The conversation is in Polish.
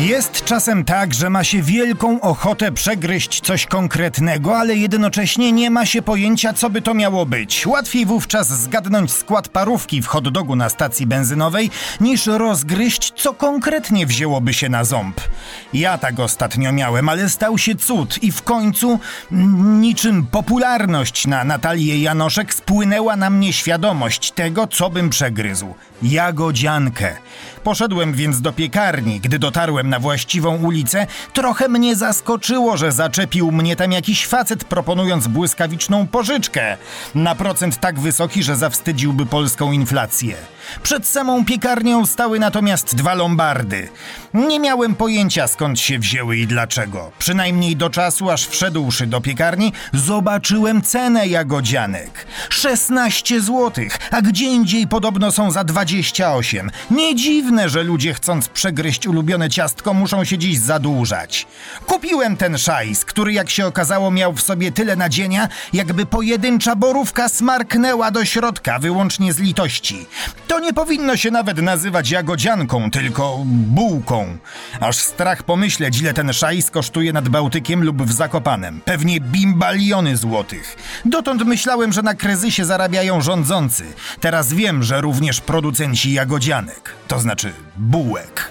Jest czasem tak, że ma się wielką ochotę przegryźć coś konkretnego, ale jednocześnie nie ma się pojęcia, co by to miało być. Łatwiej wówczas zgadnąć skład parówki w hot dogu na stacji benzynowej, niż rozgryźć, co konkretnie wzięłoby się na ząb. Ja tak ostatnio miałem, ale stał się cud i w końcu, niczym popularność na Natalię Janoszek, spłynęła na mnie świadomość tego, co bym przegryzł. Jagodziankę. Poszedłem więc do piekarni. Gdy dotarłem na właściwą ulicę, trochę mnie zaskoczyło, że zaczepił mnie tam jakiś facet proponując błyskawiczną pożyczkę. Na procent tak wysoki, że zawstydziłby polską inflację. Przed samą piekarnią stały natomiast dwa lombardy. Nie miałem pojęcia skąd się wzięły i dlaczego. Przynajmniej do czasu, aż wszedłszy do piekarni, zobaczyłem cenę jagodzianek. 16 złotych, a gdzie indziej podobno są za 28. Nie dziwne, że ludzie chcąc przegryźć ulubione muszą się dziś zadłużać. Kupiłem ten szajs, który jak się okazało miał w sobie tyle nadzienia, jakby pojedyncza borówka smarknęła do środka wyłącznie z litości. To nie powinno się nawet nazywać jagodzianką, tylko bułką. Aż strach pomyśleć, ile ten szajs kosztuje nad Bałtykiem lub w Zakopanem. Pewnie bimbaliony złotych. Dotąd myślałem, że na kryzysie zarabiają rządzący. Teraz wiem, że również producenci jagodzianek, to znaczy bułek.